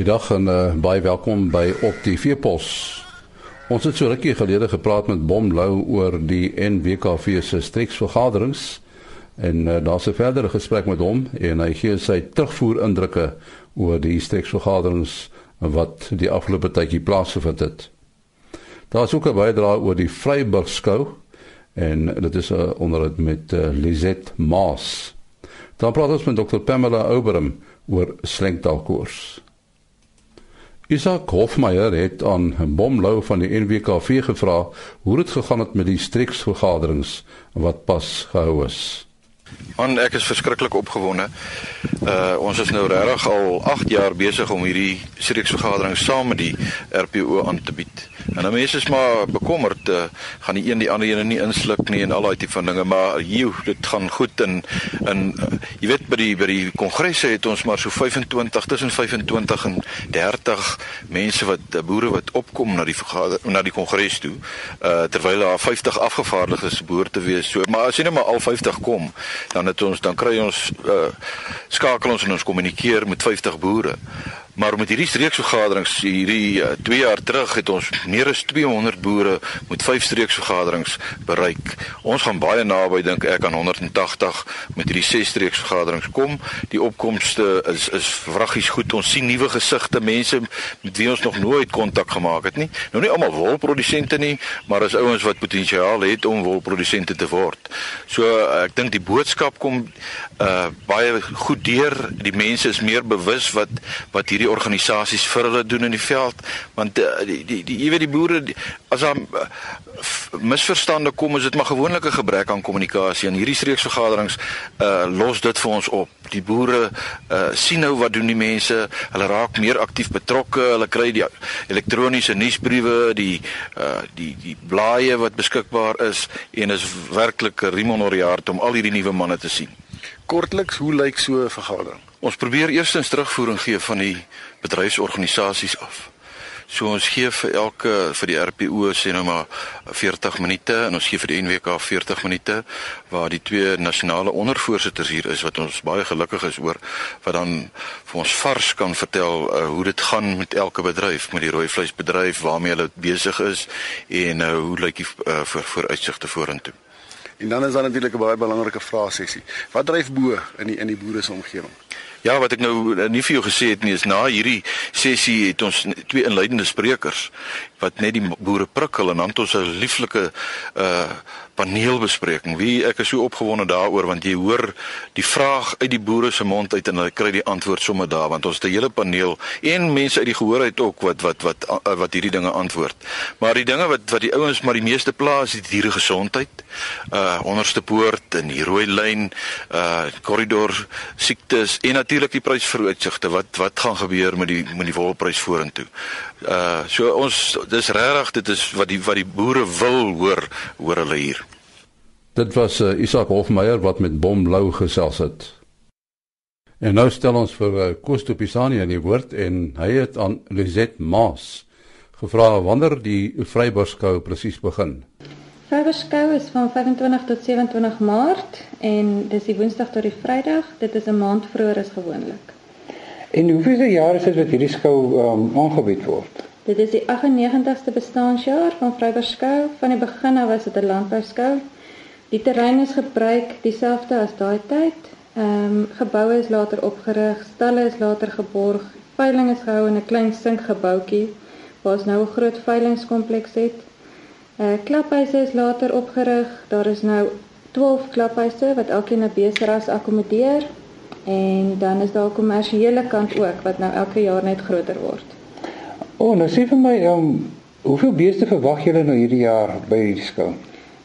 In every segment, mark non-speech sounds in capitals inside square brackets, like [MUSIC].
Goeiedag en uh, baie welkom by Op die Veepos. Ons het so rukkie gelede gepraat met Bom Lou oor die NWKV se streeksvergaderings en uh, daar's 'n verdere gesprek met hom en hy gee sy terugvoer indrukke oor die streeksvergaderings wat die afgelope tydjie plaasgevind het. Daar's ook 'n bydrae oor die Vryburg skou en dit is 'n uh, onderhoud met uh, Lizet Maas. Dan praat ons met Dr Pamela Oberum oor slenkdalkoers. Isak Hofmeyer het aan Bomlou van die NWKV gevra hoe dit gegaan het met die streeksvergaderings wat pas gehou is. Man, ek is verskriklik opgewonde. Uh ons is nou regtig al 8 jaar besig om hierdie streeksvergaderings saam met die RPO aan te bied. En dan mense is maar bekommerd, uh, gaan die een die ander ene nie insluk nie en al daai tipe van dinge, maar hier dit gaan goed en en uh, jy weet by die by die kongresse het ons maar so 25 tussen 25 en 30 mense wat uh, boere wat opkom na die vergader na die kongres toe. Uh terwyl daar 50 afgevaardigdes behoort te wees. So, maar as jy net maar al 50 kom, dan het ons dan kry ons uh skakel ons en ons kommunikeer met 50 boere. Maar met hierdie streeksvergaderings hierdie 2 uh, jaar terug het ons meer as 200 boere met 5 streeksvergaderings bereik. Ons gaan baie naby dink ek aan 180 met hierdie 6 streeksvergaderings kom. Die opkomste is is vraggies goed. Ons sien nuwe gesigte, mense met wie ons nog nooit kontak gemaak het nie. Nou nie almal wolprodusente nie, maar as ouens wat potensiaal het om wolprodusente te word. So uh, ek dink die boodskap kom uh baie goed deur. Die mense is meer bewus wat wat hierdie organisasies vir hulle doen in die veld want uh, die die die jy weet die boere die, as daar uh, misverstande kom is dit maar gewoonlik 'n gebrek aan kommunikasie. En hierdie streeksvergaderings uh, los dit vir ons op. Die boere uh, sien nou wat doen die mense. Hulle raak meer aktief betrokke. Hulle kry die elektroniese nuusbriewe die uh, die die blaaie wat beskikbaar is. En is werklik 'n rimonoriaat om al hierdie nuwe manne te sien. Kortliks hoe lyk so 'n vergadering Ons probeer eerstens terugvoering gee van die bedryfsorganisasies af. So ons gee vir elke vir die RPO sê nou maar 40 minute en ons gee vir die NWK 40 minute waar die twee nasionale ondervoorsitters hier is wat ons baie gelukkig is oor wat dan vir ons vars kan vertel uh, hoe dit gaan met elke bedryf met die rooi vleisbedryf waarmee hulle besig is en uh, hoe lyk die uh, voor vooruitsigte vorentoe. En dan is daar natuurlik 'n baie belangrike vraesessie. Wat dryf bo in die in die boere se omgewing? Ja, wat ek nou eh, nie vir jou gesê het nie is na hierdie sessie het ons twee inleidende sprekers wat net die boere prikkel en dan het ons 'n lieflike uh paneelbespreking. Wie ek is so opgewonde daaroor want jy hoor die vraag uit die boere se mond uit en hulle kry die antwoord sommer daar want ons het 'n hele paneel en mense uit die gehoor uit ook wat wat wat wat, wat hierdie dinge antwoord. Maar die dinge wat wat die ouens maar die meeste plaas is die diere gesondheid. Uh onderste poort en die rooi lyn, uh korridor siektes en natuurlik die prysvooruitsigte. Wat wat gaan gebeur met die met die wolprys vorentoe? Uh so ons dis regtig dit is wat die wat die boere wil hoor hoor hulle hier. Dit was uh, Isak Hofmeyer wat met Bom Lou gesels het. En nou stel ons vir uh, Kosto Pisani aan die woord en hy het aan Lizet Maas gevra wanneer die Vryburskou presies begin. Vryburskou is van 25 tot 27 Maart en dis die Woensdag tot die Vrydag. Dit is 'n maand vroeër as gewoonlik. En hoeveel jaar is dit wat hierdie skou um, aangebied word? Dit is die 98ste bestaanjaar van Vryburskou. Van die begin af was dit 'n landbouskou. Die terrein is gebruik dieselfde as daai tyd. Ehm um, geboue is later opgerig, stalle is later geborg, veiling is gehou in 'n klein sinkgebouetjie waar ons nou 'n groot veilingskompleks het. Eh uh, klaphuise is later opgerig. Daar is nou 12 klaphuise wat elkeen 'n beseras akkommodeer en dan is daar 'n kommersiële kant ook wat nou elke jaar net groter word. O, oh, nou sê vir my, ehm um, hoeveel beeste verwag julle nou hierdie jaar by hierdie skou?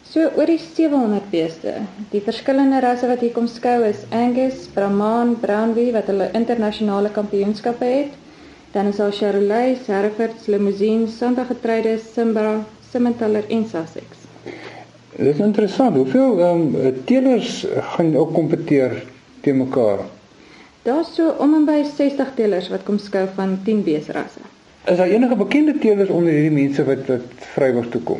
So oor die 700 beeste. Die verskillende rasse wat hier kom skou is Angus, Brahman, Brownwee wat hulle internasionale kampioenskappe het. Dan is daar Charolais, Herefords, Limousin, Santa Getreide, Simba, Simmentaler en Sussex. Dit is interessant. Hoeveel ehm um, teelers gaan ook kompeteer te mekaar? Daar's so om en by 60 teelers wat kom skou van 10 beesrasse. Is daar enige bekende teelers onder hierdie mense wat wat vrywillig toe kom?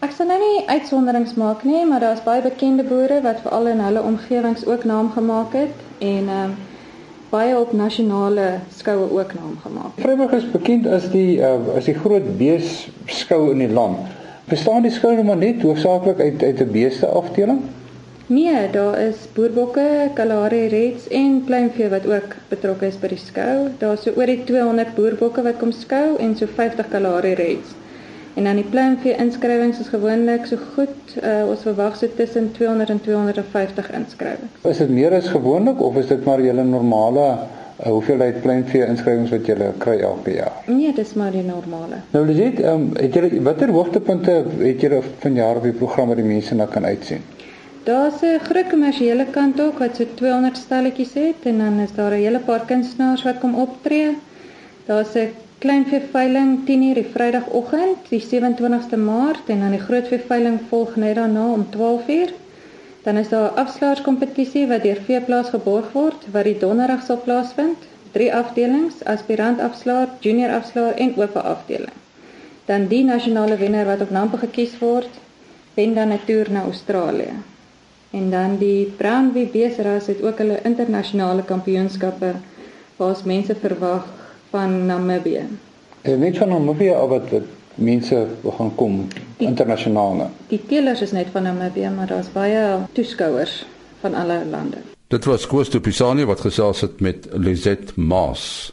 Ek sal nou nie uitsonderings maak nie, maar daar's baie bekende boere wat veral in hulle omgewings ook naam gemaak het en ehm uh, baie op nasionale skoue ook naam gemaak. Vryburg is bekend as die uh, as die groot beesskou in die land. Bestaan die skou maar net hoofsaaklik uit uit 'n beeste afdeling? Nee, daar is boerbokke, Kalahari Reds en pluimvee wat ook betrokke is by die skou. Daar's so oor die 200 boerbokke wat kom skou en so 50 Kalahari Reds. En dan die pluimvee inskrywings is gewoonlik so goed, uh, ons verwag so tussen 200 en 250 inskrywings. Is dit meer as gewoonlik of is dit maar julle normale uh, hoeveelheid pluimvee inskrywings wat julle kry elke jaar? Nee, dis maar die normale. Nou Liset, um, het julle watter hoogtepunte het julle vanjaar op die program wat die mense na kan uitsien? Daar's 'n groot kommersiële kant ook wat so 200 stalletjies het en dan is daar 'n hele paar kunstenaars wat kom optree. Daar's 'n kleinveeveiling 10:00 die Vrydagoggend, die 27ste Maart en dan die grootveiling volg net daarna om 12:00. Dan is daar 'n afslaerskompetisie wat deur Veeplaas geborg word wat die donderdag sal plaasvind. Drie afdelings: aspirant afslaer, junior afslaer en oop afdeling. Dan die nasionale wenner wat op Nampo gekies word, wen dan 'n toer na Australië. En dan die Brownwee Beseras het ook hulle internasionale kampioenskappe waar mense verwag van Namibië. En net van Namibië of wat, wat mense gaan kom internasionaal. Nou? Die teelers is net van Namibië, maar daar's baie toeskouers van alle lande. Dit was Koos de Pisani wat gesels het met Lizet Maas.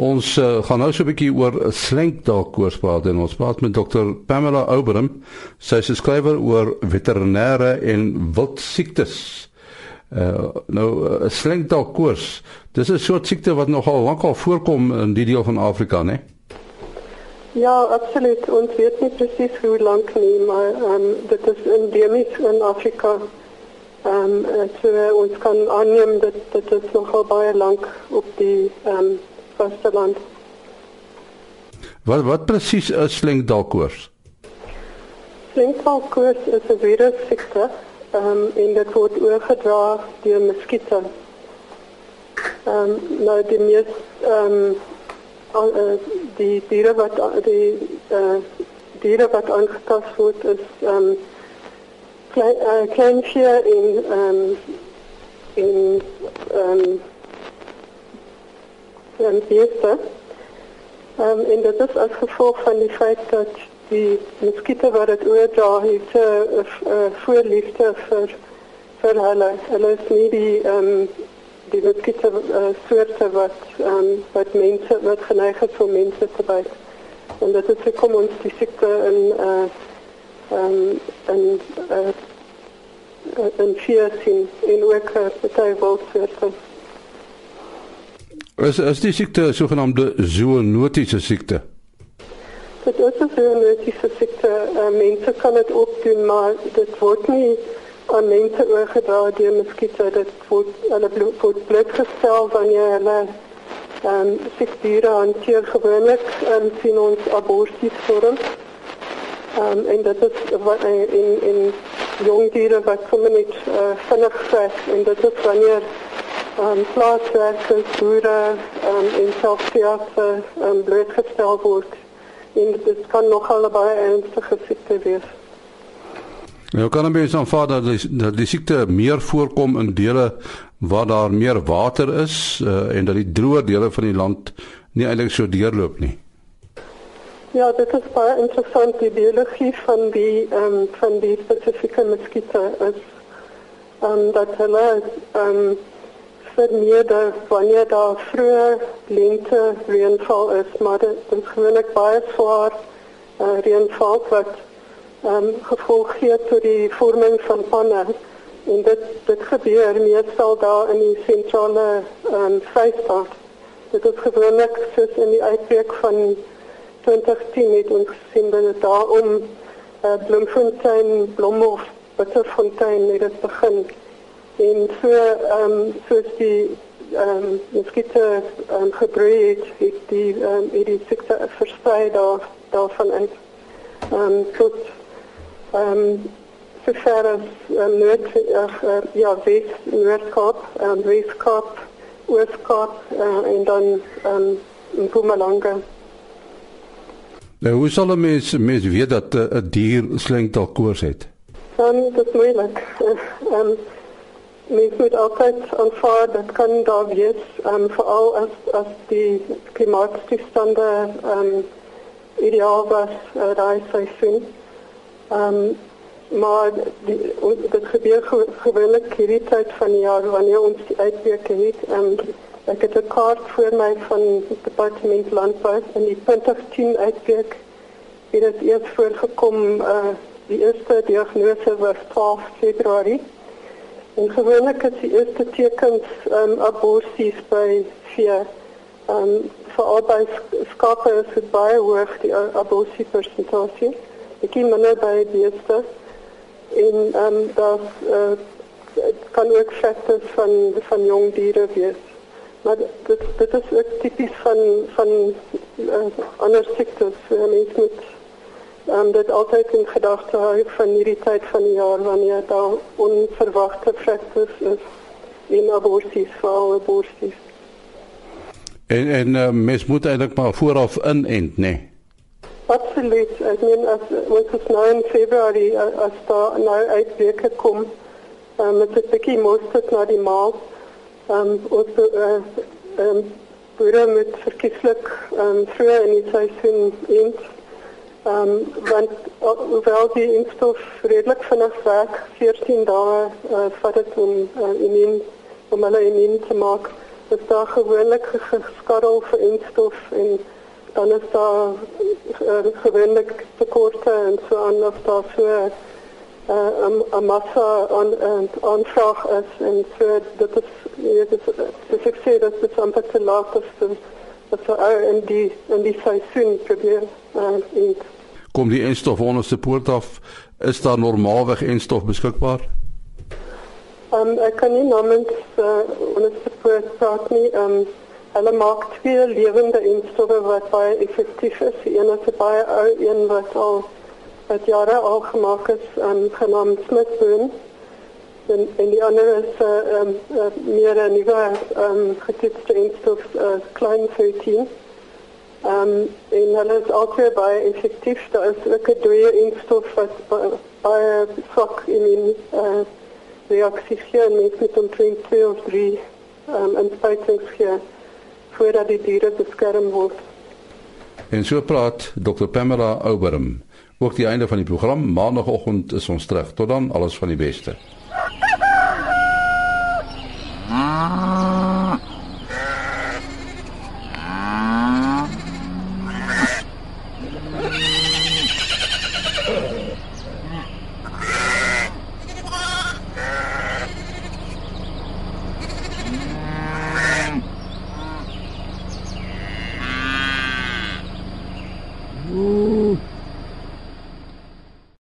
Ons uh, gaan nou so 'n bietjie oor slenkdalk oorspraak en ons praat met Dr Pamela Oberum. Sy is skrywer oor veterinêre en wildsiektes. Uh nou 'n uh, slenkdalk koors. Dis 'n soort siekte wat nogal lankal voorkom in die deel van Afrika, né? Ja, absoluut. Ons weet nie presies hoe lank nie, maar um, dit is endemies in Afrika. Ehm um, so ons kan aanneem dat dit nogal baie lank op die ehm um, vasteland. Wat wat presies is slenkdalkoors? Slenkdalkoors is 'n virussiekte Ehm um, en dit word oorgedra deur muskiete. Ehm um, nou die mees ehm um, uh, die diere wat die uh, diere wat aangetast word is ehm um, klein uh, kleinvee en ehm um, en ehm um, en beeste. Ehm um, en dit is as gevolg van die feit dat die muskiete wat dit oordra het 'n uh, uh, voorliefde vir vir hulle. Hulle is nie die ehm um, die muskiete uh, soorte wat ehm um, wat mense wat geneig is om mense te byt. En dit is kom ons die siekte in eh uh, ehm um, in eh uh, in vier sien in ook baie wildsoorte. Is is die siekte sogenaamde zoonotiese siekte? Dit is 'n zoonootiese siekte. Uh, mense kan dit ook doen, maar dit word nie aan mense oorgedra deur muskiete. Dit word hulle word wanneer hulle ehm um, siekdiere hanteer gewoonlik en um, sien ons abortus vorm. Ehm um, en dit is wat in in jong diere wat sommer net uh, vinnig vrek en dit is wanneer ehm um, plaaswerkers, boere ehm um, en selfs teater ehm um, blootgestel word en dit kan nogal baie ernstige siekte wees. Nou kan dan mens aanvaar dat die, dat die siekte meer voorkom in dele waar daar meer water is uh, en dat die droë dele van die land nie eintlik so deurloop nie. Ja, dit is baie interessant die biologie van die ehm um, van die spesifieke muskiete is ehm um, dat hulle ehm um, vermeerder wanneer daar vroeë lente reënval is, maar dit is gewoonlik baie swaar uh, reënval wat um, gevolg gee tot die vorming van panne. En dit dit gebeur meestal daar in die sentrale um, Vrystaat. Dit is gewoonlik soos in die uitbreek van 2010 het ons gesien dat dit daar om uh, Bloemfontein, Bloemhof, Bitterfontein het dit begin en so ehm um, soos die ehm um, muskiete ehm um, gebreid het, het die ehm um, het die siekte versprei daar daarvan in ehm um, tot ehm um, so ver as um, noord uh, ja west noordkap en um, westkap oostkap uh, en dan ehm um, Mpumalanga Nou, hoe sal 'n mens mens weet dat 'n uh, dier slenkdalkoors het? Dan dit moeilik. [LAUGHS] Ehm um, mens moet altyd aanvaar dat kan daar wees um, veral as as die klimaatsstande um, ideaal was uh, daai seisoen. Ehm um, maar die dit gebeur gewoonlik hierdie tyd van die jaar wanneer ons die uitbreke het. Ehm um, ek het 'n kaart voor my van die departement landbou en die punt of 10 uitbreek het dit eers voorgekom uh die eerste diagnose was 12 Februarie. En gewoonlik is die eerste tekens um, aborsies by vier. Um, vir albei skape is dit baie hoog, die aborsie persentasie. Ken minder by beeste. En um, dat uh, kan ook vetters van, van jong dieren wees. Maar dit, dit is ook typisch van, van uh, andere ziektes. Uh, mens moet um, dit altijd in gedachten houden van die tijd van het jaar, wanneer daar onverwachte factors is in aborties, vooral aborties. En, en uh, mens moet eigenlijk maar vooraf inent, nee? Absoluut. Ik meen, als, ons is nu in februari, als daar nou uitbreken komt, um, met een beetje mosterd naar die maal, um, ons uh, um, boeren moet verkieslijk um, vroeger in die seizoen ent. Um, want hoewel die instof redelijk vanaf werk 14 dagen uh, vat het om, uh, immuun, om hulle immuun te maken, is daar gewoonlijk geskarrel voor instof en dan is daar uh, gewoonlijk tekorten en zo aan of daar so een uh, massa aan, uh, aanvraag is en so, dat is, ja, dus, dus ik zeg dat het amper te laat is dat ze in die, in die seizoen proberen uh, ent kom die enstof onderste poort af. Is daar normaalweg enstof beskikbaar? Um, ek kan nie namens uh, onderste poort praat nie. Um, hulle maak twee lewende enstoffe wat baie effektief is. Die een is baie ou een wat al wat jare al gemaak is um, genaamd Smithburn en, en die ander is uh, um, uh, meer 'n nuwe um, getoetste enstof uh, klein 13 Ehm um, en hulle is altyd baie effektief. Daar is ook 'n dooie instof wat baie sok in in uh, eh, reaksie gee en mens met omtrent 2 of 3 ehm um, inspuitings gee voordat die diere beskerm word. En so praat Dr Pamela Oberum. Ook die einde van die program maandagooggend is ons terug. Tot dan alles van die beste. [LAUGHS]